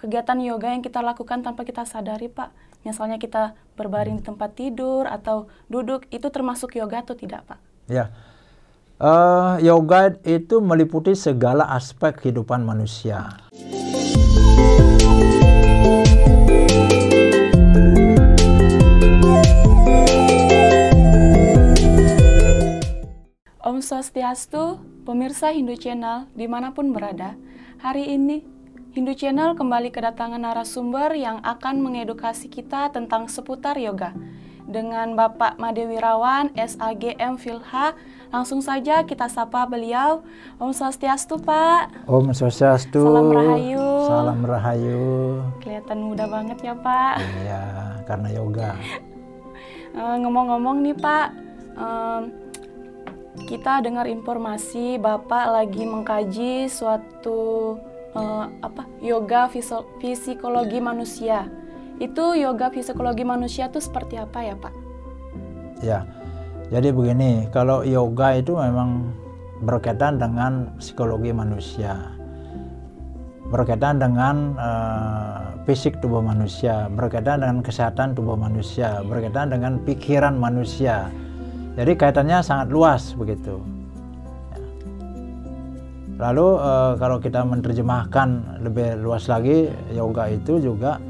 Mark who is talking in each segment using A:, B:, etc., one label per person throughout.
A: kegiatan yoga yang kita lakukan tanpa kita sadari, Pak? Misalnya kita berbaring di tempat tidur atau duduk, itu termasuk yoga atau tidak, Pak?
B: Ya, uh, yoga itu meliputi segala aspek kehidupan manusia.
A: Om Swastiastu, pemirsa Hindu Channel di mana pun berada. Hari ini Hindu Channel kembali kedatangan narasumber yang akan mengedukasi kita tentang seputar yoga. Dengan Bapak Made Wirawan, SAGM Filha, langsung saja kita sapa beliau. Om Swastiastu Pak.
B: Om Swastiastu.
A: Salam Rahayu.
B: Salam Rahayu.
A: Kelihatan muda banget ya Pak.
B: Iya, karena yoga.
A: Eh, ngomong-ngomong nih Pak, um, kita dengar informasi Bapak lagi mengkaji suatu uh, apa yoga psikologi manusia. Itu yoga psikologi manusia itu seperti apa ya, Pak?
B: Ya. Jadi begini, kalau yoga itu memang berkaitan dengan psikologi manusia. Berkaitan dengan uh, fisik tubuh manusia, berkaitan dengan kesehatan tubuh manusia, berkaitan dengan pikiran manusia jadi kaitannya sangat luas begitu. Lalu eh, kalau kita menerjemahkan lebih luas lagi, yoga itu juga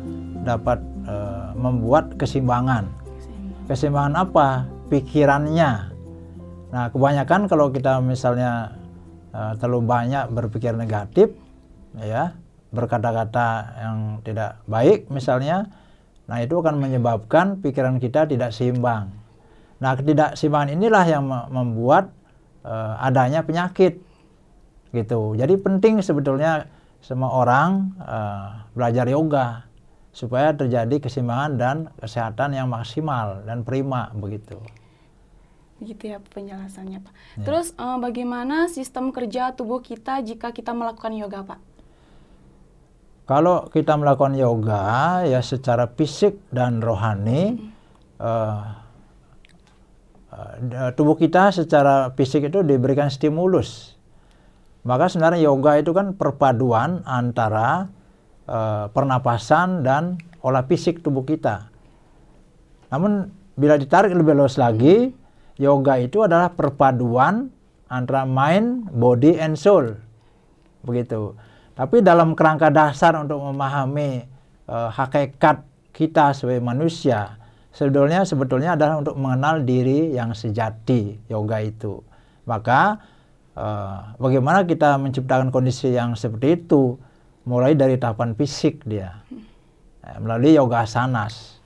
B: dapat eh, membuat keseimbangan. Keseimbangan apa? Pikirannya. Nah, kebanyakan kalau kita misalnya eh, terlalu banyak berpikir negatif, ya, berkata-kata yang tidak baik misalnya, nah itu akan menyebabkan pikiran kita tidak seimbang. Nah, ketidakseimbangan inilah yang membuat uh, adanya penyakit. Gitu. Jadi penting sebetulnya semua orang uh, belajar yoga supaya terjadi keseimbangan dan kesehatan yang maksimal dan prima begitu.
A: Begitu ya penjelasannya, Pak. Ya. Terus uh, bagaimana sistem kerja tubuh kita jika kita melakukan yoga, Pak?
B: Kalau kita melakukan yoga ya secara fisik dan rohani hmm. uh, tubuh kita secara fisik itu diberikan stimulus. Maka sebenarnya yoga itu kan perpaduan antara uh, pernapasan dan olah fisik tubuh kita. Namun bila ditarik lebih luas lagi, yoga itu adalah perpaduan antara mind, body, and soul. Begitu. Tapi dalam kerangka dasar untuk memahami uh, hakikat kita sebagai manusia, sebetulnya sebetulnya adalah untuk mengenal diri yang sejati yoga itu. Maka uh, bagaimana kita menciptakan kondisi yang seperti itu mulai dari tahapan fisik dia eh, melalui yoga asanas,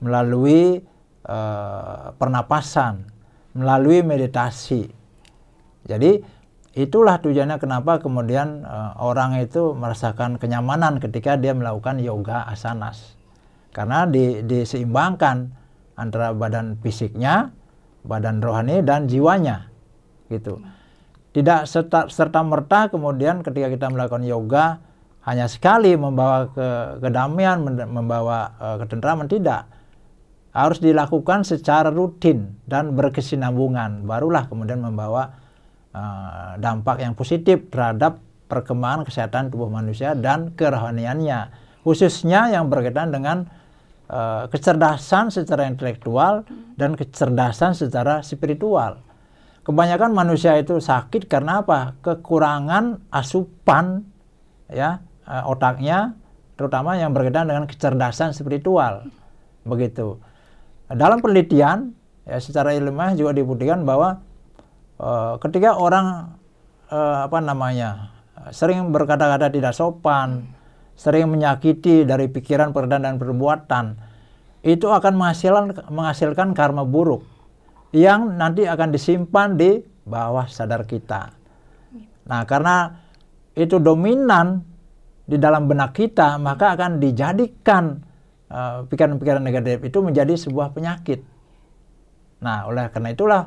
B: melalui uh, pernapasan, melalui meditasi. Jadi itulah tujuannya kenapa kemudian uh, orang itu merasakan kenyamanan ketika dia melakukan yoga asanas karena di, diseimbangkan antara badan fisiknya, badan rohani dan jiwanya gitu. Tidak serta, serta merta kemudian ketika kita melakukan yoga hanya sekali membawa ke kedamaian, membawa uh, ketentraman tidak. Harus dilakukan secara rutin dan berkesinambungan, barulah kemudian membawa uh, dampak yang positif terhadap perkembangan kesehatan tubuh manusia dan kerohaniannya, khususnya yang berkaitan dengan uh, kecerdasan secara intelektual dan kecerdasan secara spiritual. Kebanyakan manusia itu sakit karena apa? Kekurangan asupan ya uh, otaknya terutama yang berkaitan dengan kecerdasan spiritual. Begitu. Dalam penelitian ya secara ilmiah juga dibuktikan bahwa uh, ketika orang uh, apa namanya sering berkata-kata tidak sopan, sering menyakiti dari pikiran, perkataan dan perbuatan, itu akan menghasilkan menghasilkan karma buruk yang nanti akan disimpan di bawah sadar kita. Nah, karena itu dominan di dalam benak kita, maka akan dijadikan eh, pikiran-pikiran uh, negatif itu menjadi sebuah penyakit. Nah, oleh karena itulah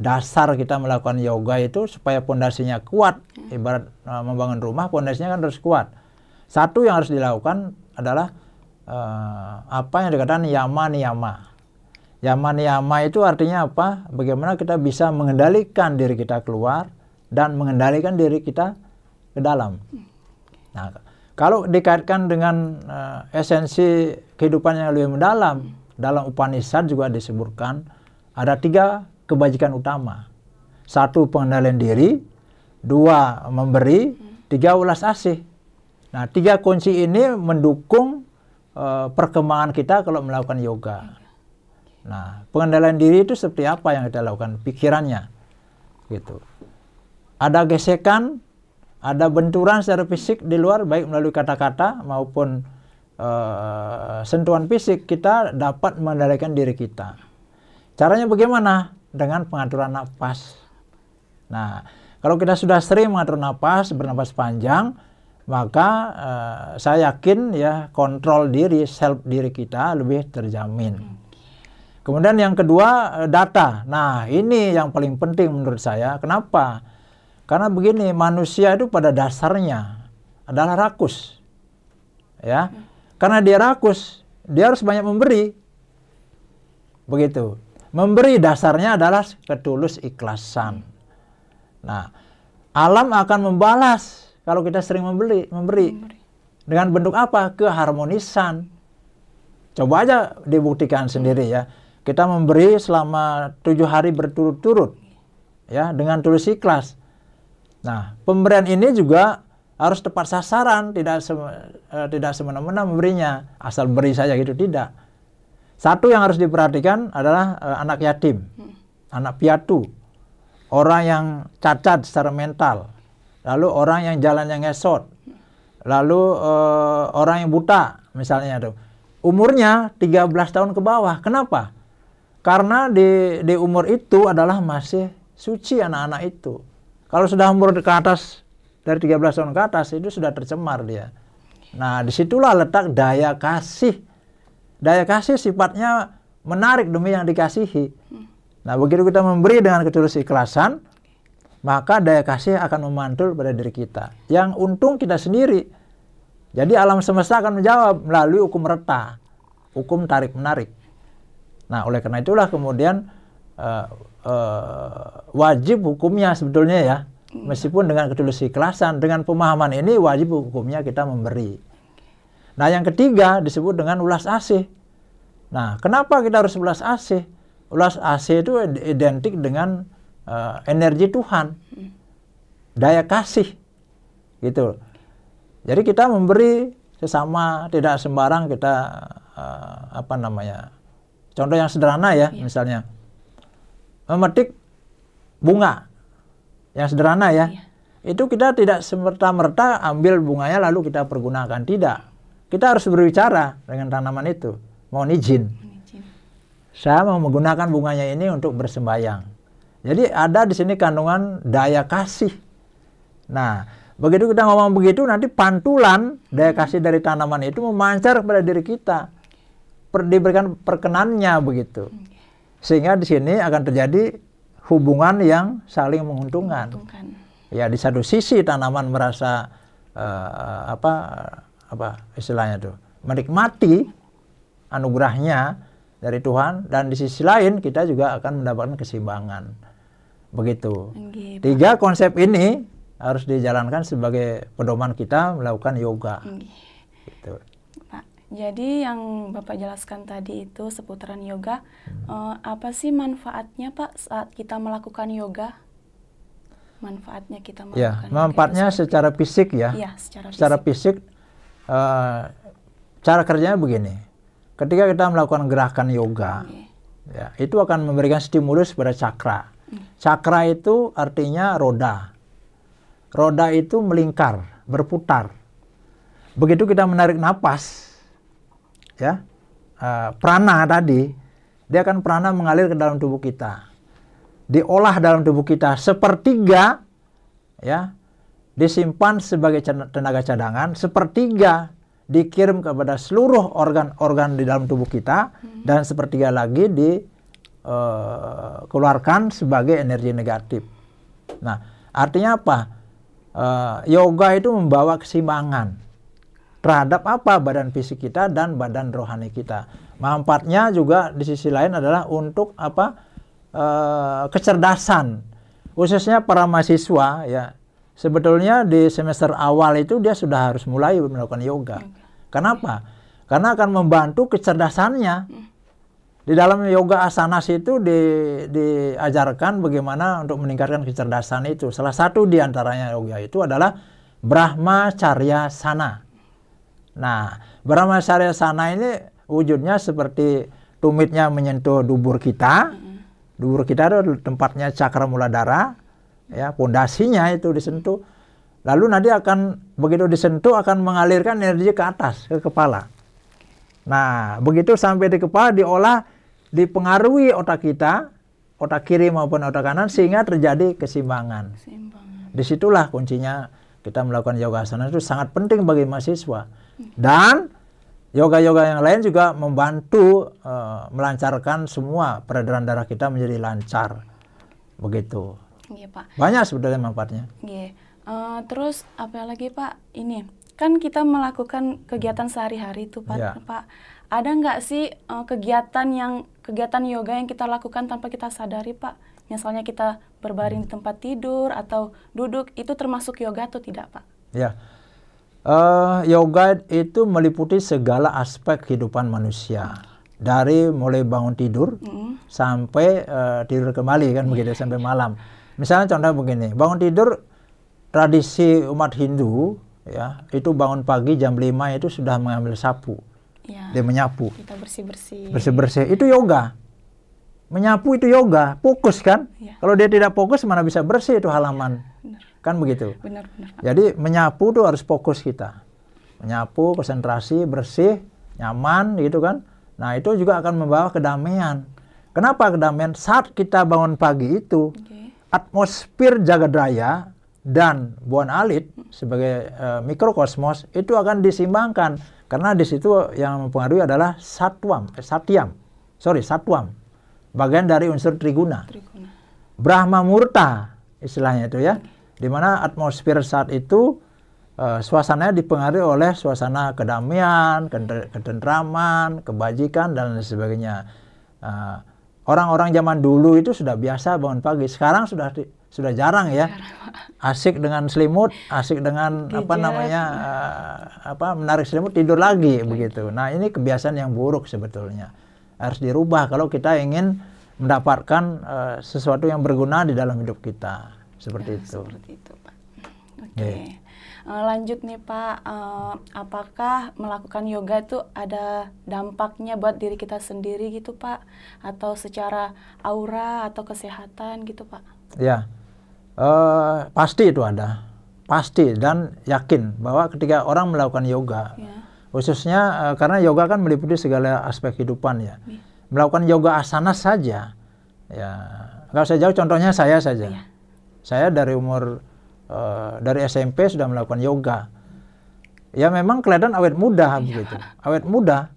B: dasar kita melakukan yoga itu supaya pondasinya kuat. Ibarat uh, membangun rumah, pondasinya kan harus kuat. Satu yang harus dilakukan adalah uh, apa yang dikatakan yama niyama. Yama niyama itu artinya apa? Bagaimana kita bisa mengendalikan diri kita keluar dan mengendalikan diri kita ke dalam. Nah, Kalau dikaitkan dengan uh, esensi kehidupan yang lebih mendalam, dalam Upanishad juga disebutkan ada tiga kebajikan utama. Satu pengendalian diri, dua memberi, tiga ulas asih. Nah, tiga kunci ini mendukung uh, perkembangan kita kalau melakukan yoga. Nah, pengendalian diri itu seperti apa yang kita lakukan? Pikirannya, gitu. Ada gesekan, ada benturan secara fisik di luar baik melalui kata-kata maupun uh, sentuhan fisik kita dapat mengendalikan diri kita. Caranya bagaimana? Dengan pengaturan nafas. Nah, kalau kita sudah sering mengatur nafas, bernapas panjang, maka uh, saya yakin ya kontrol diri, self diri kita lebih terjamin. Kemudian yang kedua data. Nah, ini yang paling penting menurut saya. Kenapa? Karena begini, manusia itu pada dasarnya adalah rakus. Ya. Karena dia rakus, dia harus banyak memberi. Begitu. Memberi dasarnya adalah ketulus ikhlasan. Nah, alam akan membalas kalau kita sering membeli, memberi. memberi. Dengan bentuk apa? Keharmonisan. Coba aja dibuktikan sendiri ya. Kita memberi selama tujuh hari berturut-turut. Ya, dengan tulus ikhlas Nah, pemberian ini juga harus tepat sasaran, tidak se uh, tidak semena-mena memberinya, asal beri saja gitu tidak. Satu yang harus diperhatikan adalah uh, anak yatim, hmm. anak piatu, orang yang cacat secara mental, lalu orang yang jalannya ngesot, lalu uh, orang yang buta misalnya tuh. Umurnya 13 tahun ke bawah. Kenapa? Karena di di umur itu adalah masih suci anak-anak itu kalau sudah umur ke atas dari 13 tahun ke atas itu sudah tercemar dia. Nah, di situlah letak daya kasih. Daya kasih sifatnya menarik demi yang dikasihi. Nah, begitu kita memberi dengan ketulus ikhlasan, maka daya kasih akan memantul pada diri kita. Yang untung kita sendiri. Jadi alam semesta akan menjawab melalui hukum reta, hukum tarik menarik. Nah, oleh karena itulah kemudian uh, uh, wajib hukumnya sebetulnya ya. Iya. Meskipun dengan ketulus ikhlasan, dengan pemahaman ini wajib hukumnya kita memberi. Nah yang ketiga disebut dengan ulas asih. Nah kenapa kita harus ulas asih? Ulas asih itu identik dengan uh, energi Tuhan, daya kasih, gitu. Jadi kita memberi sesama, tidak sembarang kita uh, apa namanya. Contoh yang sederhana ya, iya. misalnya memetik bunga yang sederhana ya. Iya. Itu kita tidak semerta-merta ambil bunganya lalu kita pergunakan. Tidak. Kita harus berbicara dengan tanaman itu. Mohon izin. izin. Saya mau menggunakan bunganya ini untuk bersembayang. Jadi ada di sini kandungan daya kasih. Nah, begitu kita ngomong begitu nanti pantulan daya kasih dari tanaman itu memancar kepada diri kita. Per, diberikan perkenannya begitu. Sehingga di sini akan terjadi hubungan yang saling menguntungkan. menguntungkan. Ya di satu sisi tanaman merasa uh, apa apa istilahnya tuh menikmati anugerahnya dari Tuhan dan di sisi lain kita juga akan mendapatkan keseimbangan. Begitu. Okay, Tiga konsep ini harus dijalankan sebagai pedoman kita melakukan yoga. Okay.
A: Gitu. Jadi yang Bapak jelaskan tadi itu seputaran yoga, uh, apa sih manfaatnya Pak saat kita melakukan yoga? Manfaatnya kita
B: ya, melakukan ya, manfaatnya secara fisik ya.
A: Iya, secara,
B: secara fisik. uh, cara kerjanya begini. Ketika kita melakukan gerakan yoga, okay. ya, itu akan memberikan stimulus pada cakra. Hmm. Cakra itu artinya roda. Roda itu melingkar, berputar. Begitu kita menarik napas, ya uh, prana tadi dia akan prana mengalir ke dalam tubuh kita diolah dalam tubuh kita sepertiga ya disimpan sebagai tenaga cadangan sepertiga dikirim kepada seluruh organ-organ di dalam tubuh kita hmm. dan sepertiga lagi dikeluarkan eh, uh, sebagai energi negatif. Nah, artinya apa? Uh, yoga itu membawa keseimbangan terhadap apa badan fisik kita dan badan rohani kita. Manfaatnya juga di sisi lain adalah untuk apa e, kecerdasan, khususnya para mahasiswa ya sebetulnya di semester awal itu dia sudah harus mulai melakukan yoga. Kenapa? Karena akan membantu kecerdasannya. Di dalam yoga asanas itu di, diajarkan bagaimana untuk meningkatkan kecerdasan itu. Salah satu di antaranya yoga itu adalah Brahma Charya Sana. Nah, Brahma Charya Sana ini wujudnya seperti tumitnya menyentuh dubur kita. Dubur kita itu tempatnya cakra muladara, ya, pondasinya itu disentuh. Lalu nanti akan begitu disentuh akan mengalirkan energi ke atas ke kepala. Nah, begitu sampai di kepala diolah dipengaruhi otak kita, otak kiri maupun otak kanan sehingga terjadi keseimbangan.
A: Keseimbangan.
B: Di situlah kuncinya kita melakukan yoga asana itu sangat penting bagi mahasiswa. Dan yoga-yoga yang lain juga membantu uh, melancarkan semua peredaran darah kita menjadi lancar. Begitu.
A: Iya, Pak.
B: Banyak sebetulnya manfaatnya.
A: Iya. Uh, terus apa lagi, Pak? Ini kan kita melakukan kegiatan sehari-hari tuh, Pak.
B: Ya.
A: Pak, ada nggak sih uh, kegiatan yang kegiatan yoga yang kita lakukan tanpa kita sadari, Pak? Misalnya kita berbaring di tempat tidur atau duduk, itu termasuk yoga atau tidak, Pak?
B: Ya. Uh, yoga itu meliputi segala aspek kehidupan manusia. Dari mulai bangun tidur
A: Mm.
B: sampai uh, tidur kembali kan begitu sampai malam. Misalnya contoh begini, bangun tidur tradisi umat Hindu ya, itu bangun pagi jam 5 itu sudah mengambil sapu.
A: Ya.
B: Dia menyapu.
A: Kita bersih-bersih.
B: Bersih-bersih itu yoga. Menyapu itu yoga, fokus kan?
A: Iya.
B: Kalau dia tidak fokus mana bisa bersih itu halaman. Kan begitu.
A: Benar, benar, Pak.
B: Jadi menyapu tuh harus fokus kita. Menyapu, konsentrasi, bersih, nyaman gitu kan. Nah itu juga akan membawa kedamaian. Kenapa kedamaian? Saat kita bangun pagi itu,
A: Oke.
B: atmosfer jagat raya dan buan alit sebagai eh, mikrokosmos itu akan disimbangkan. Karena di situ yang mempengaruhi adalah satwam, eh, satyam. Sorry, satwam. Bagian dari unsur triguna.
A: Triguna.
B: Brahma Murta istilahnya itu ya, di mana atmosfer saat itu eh, suasananya dipengaruhi oleh suasana kedamaian, ketentraman, kebajikan dan lain sebagainya. Eh, Orang-orang zaman dulu itu sudah biasa bangun pagi, sekarang sudah di- sudah jarang ya. Asik dengan selimut, asik dengan apa
A: Gadget.
B: namanya eh, apa menarik selimut tidur lagi begitu. Nah ini kebiasaan yang buruk sebetulnya harus dirubah kalau kita ingin mendapatkan eh, sesuatu yang berguna di dalam hidup kita seperti itu.
A: Seperti itu, Pak. Oke.
B: Iya.
A: Eh, lanjut nih, Pak. Eh, apakah melakukan yoga itu ada dampaknya buat diri kita sendiri gitu, Pak? Atau secara aura atau kesehatan gitu, Pak?
B: Ya, eh, pasti itu ada, pasti dan yakin bahwa ketika orang melakukan yoga,
A: Ya.
B: khususnya karena yoga kan meliputi segala aspek kehidupan ya,
A: Iya.
B: melakukan yoga asana saja, ya nggak usah jauh, contohnya saya saja,
A: Iya.
B: Saya dari umur eh, dari SMP sudah melakukan yoga, ya memang kelihatan awet muda begitu, awet muda,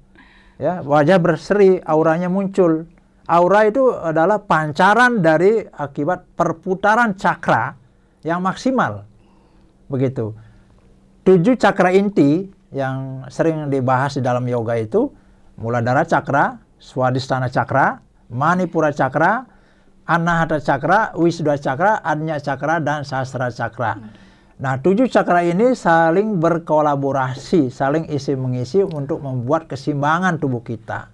B: ya wajah berseri, auranya muncul. Aura itu adalah pancaran dari akibat perputaran cakra yang maksimal, begitu. Tujuh cakra inti yang sering dibahas di dalam yoga itu, Muladhara cakra, Swadhisthana cakra, Manipura cakra, Anahata cakra, Wisuddha cakra, Anya cakra, dan Sastra cakra. Nah, tujuh cakra ini saling berkolaborasi, saling isi mengisi untuk membuat keseimbangan tubuh kita.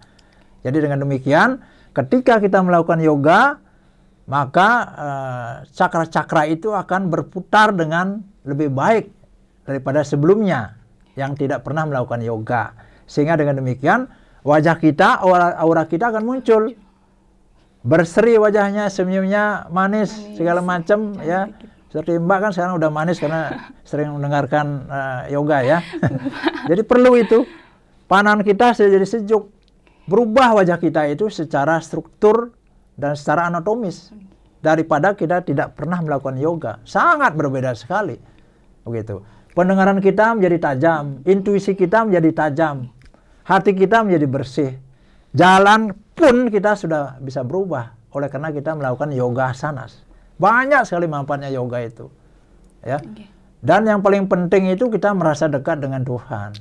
B: Jadi dengan demikian, ketika kita melakukan yoga, maka eh, cakra-cakra itu akan berputar dengan lebih baik daripada sebelumnya yang tidak pernah melakukan yoga. Sehingga dengan demikian, wajah kita, aura, aura kita akan muncul. Berseri wajahnya, senyumnya manis,
A: Manis,
B: segala macam ya.
A: gitu.
B: Seperti Mbak kan sekarang udah manis karena sering mendengarkan eh, yoga ya. jadi perlu itu. Pandangan kita jadi sejuk. Berubah wajah kita itu secara struktur dan secara anatomis. Daripada kita tidak pernah melakukan yoga. Sangat berbeda sekali. Begitu. Pendengaran kita menjadi tajam. Intuisi kita menjadi tajam. Hati kita menjadi bersih. Jalan pun kita sudah bisa berubah. Oleh karena kita melakukan yoga asanas. Banyak sekali manfaatnya yoga itu. Ya. Dan yang paling penting itu kita merasa dekat dengan Tuhan.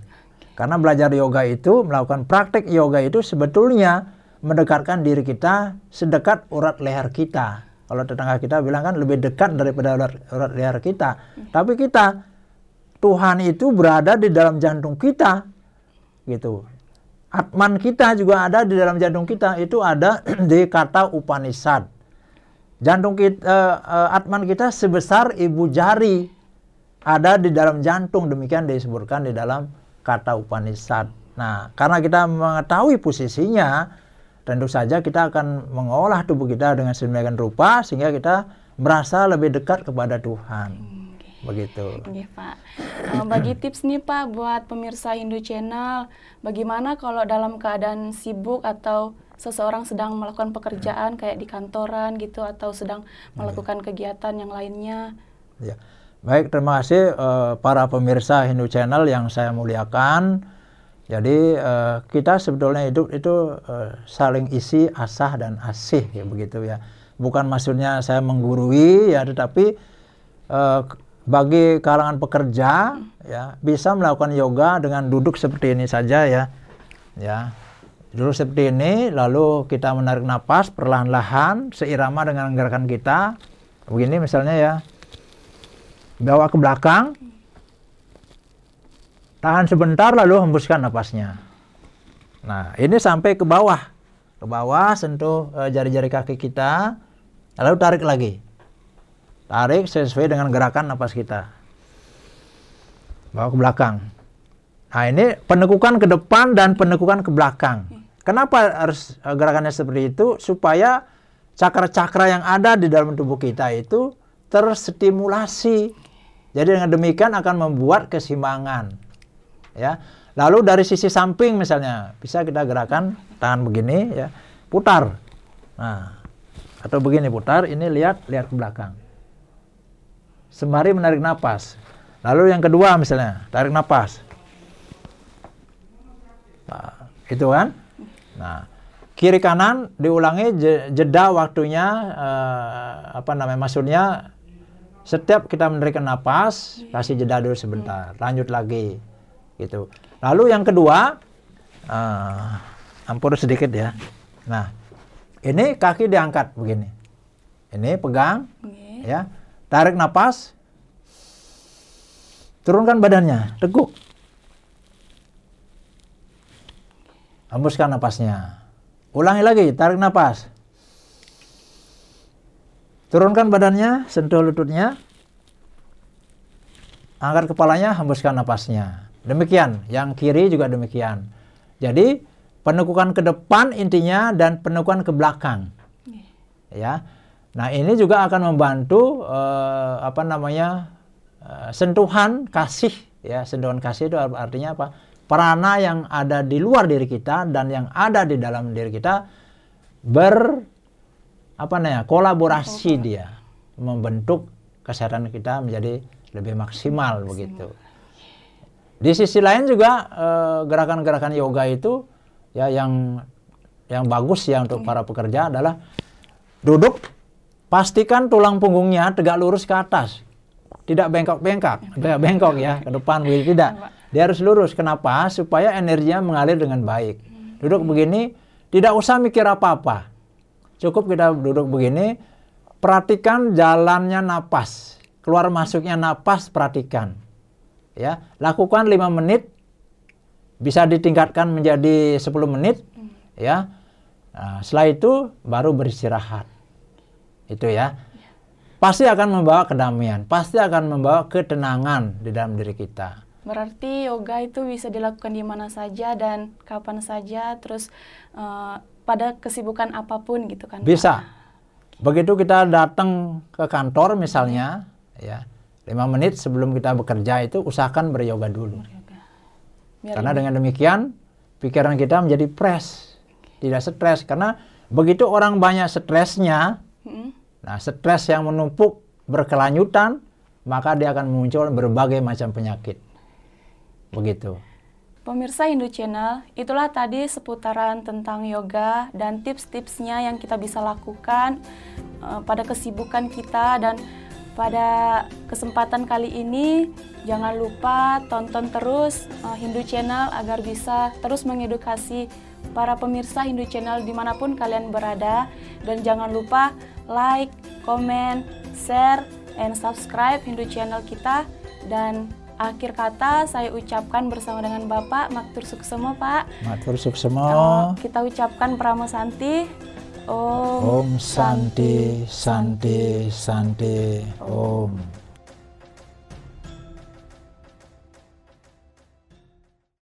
B: Karena belajar yoga itu, melakukan praktek yoga itu sebetulnya mendekatkan diri kita sedekat urat leher kita. Kalau tetangga kita bilang kan lebih dekat daripada urat, urat leher kita. Tapi kita Tuhan itu berada di dalam jantung kita. Gitu. Atman kita juga ada di dalam jantung kita. Itu ada di kata Upanishad. Jantung kita, uh, uh, Atman kita sebesar ibu jari ada di dalam jantung. Demikian disebutkan di dalam kata Upanishad. Nah, karena kita mengetahui posisinya, tentu saja kita akan mengolah tubuh kita dengan sedemikian rupa sehingga kita merasa lebih dekat kepada Tuhan. Begitu.
A: Oke, Pak. Uh, bagi tips nih Pak buat pemirsa Hindu Channel, bagaimana kalau dalam keadaan sibuk atau seseorang sedang melakukan pekerjaan kayak di kantoran gitu atau sedang melakukan kegiatan yang lainnya?
B: Ya. Baik, terima kasih uh, para pemirsa Hindu Channel yang saya muliakan. Jadi uh, kita sebetulnya hidup itu uh, saling isi asah dan asih ya begitu ya. Bukan maksudnya saya menggurui ya, tetapi uh, bagi kalangan pekerja ya bisa melakukan yoga dengan duduk seperti ini saja ya. Ya. Duduk seperti ini lalu kita menarik napas perlahan-lahan seirama dengan gerakan kita. Begini misalnya ya. Bawa ke belakang Tahan sebentar lalu hembuskan napasnya. Nah, ini sampai ke bawah. Ke bawah sentuh eh, jari-jari kaki kita. Lalu tarik lagi. Tarik sesuai dengan gerakan napas kita. Bawa ke belakang. Nah, ini penekukan ke depan dan penekukan ke belakang. Kenapa harus uh, gerakannya seperti itu? Supaya cakra-cakra yang ada di dalam tubuh kita itu terstimulasi. Jadi dengan demikian akan membuat keseimbangan ya. Lalu dari sisi samping misalnya bisa kita gerakan tangan begini ya, putar. Nah, atau begini putar, ini lihat lihat ke belakang. Sembari menarik napas. Lalu yang kedua misalnya, tarik napas. Nah, itu kan? Nah, kiri kanan diulangi jeda waktunya uh, apa namanya maksudnya setiap kita menarik napas kasih jeda dulu sebentar lanjut lagi gitu. Lalu yang kedua, uh, ampun sedikit ya. Nah, ini kaki diangkat begini. Ini pegang, okay. ya, tarik napas, turunkan badannya, teguk. Hembuskan napasnya. Ulangi lagi, tarik napas. Turunkan badannya, sentuh lututnya. Angkat kepalanya, hembuskan napasnya. Demikian, yang kiri juga demikian. Jadi penekukan ke depan intinya dan penekukan ke belakang. Ya. Nah, ini juga akan membantu uh, apa namanya? Uh, sentuhan kasih ya. Sentuhan kasih itu artinya apa? Perana yang ada di luar diri kita dan yang ada di dalam diri kita ber apa namanya? kolaborasi dia membentuk kesehatan kita menjadi lebih maksimal, maksimal. begitu. Di sisi lain juga eh, gerakan-gerakan yoga itu ya yang yang bagus ya untuk para pekerja adalah duduk pastikan tulang punggungnya tegak lurus ke atas. Tidak bengkok-bengkok, tidak bengkok ya ke depan begitu tidak. Dia harus lurus. Kenapa? Supaya energinya mengalir dengan baik. Duduk begini tidak usah mikir apa-apa. Cukup kita duduk begini, perhatikan jalannya napas. Keluar masuknya napas perhatikan ya lakukan 5 menit bisa ditingkatkan menjadi 10 menit ya nah, setelah itu baru beristirahat itu ya. Pasti akan membawa kedamaian pasti akan membawa ketenangan di dalam diri kita.
A: Berarti yoga itu bisa dilakukan di mana saja dan kapan saja terus uh, pada kesibukan apa pun gitu kan
B: bisa. Begitu kita datang ke kantor misalnya ya lima menit sebelum kita bekerja itu usahakan beryoga dulu. Karena dengan demikian pikiran kita menjadi fresh, tidak stres. Karena begitu orang banyak stresnya, hmm. Nah stres yang menumpuk berkelanjutan, maka dia akan muncul berbagai macam penyakit. Begitu.
A: Pemirsa Hindu Channel, itulah tadi seputaran tentang yoga dan tips-tipsnya yang kita bisa lakukan uh, pada kesibukan kita dan pada kesempatan kali ini, jangan lupa tonton terus uh, Hindu Channel agar bisa terus mengedukasi para pemirsa Hindu Channel di mana pun kalian berada. Dan jangan lupa like, comment, share, and subscribe Hindu channel kita. Dan akhir kata saya ucapkan bersama dengan Bapak Maktur Suksemo Pak.
B: Matur suksemo.
A: Kita ucapkan Pramo Santi. Om,
B: Om Santi Santi Santi Om.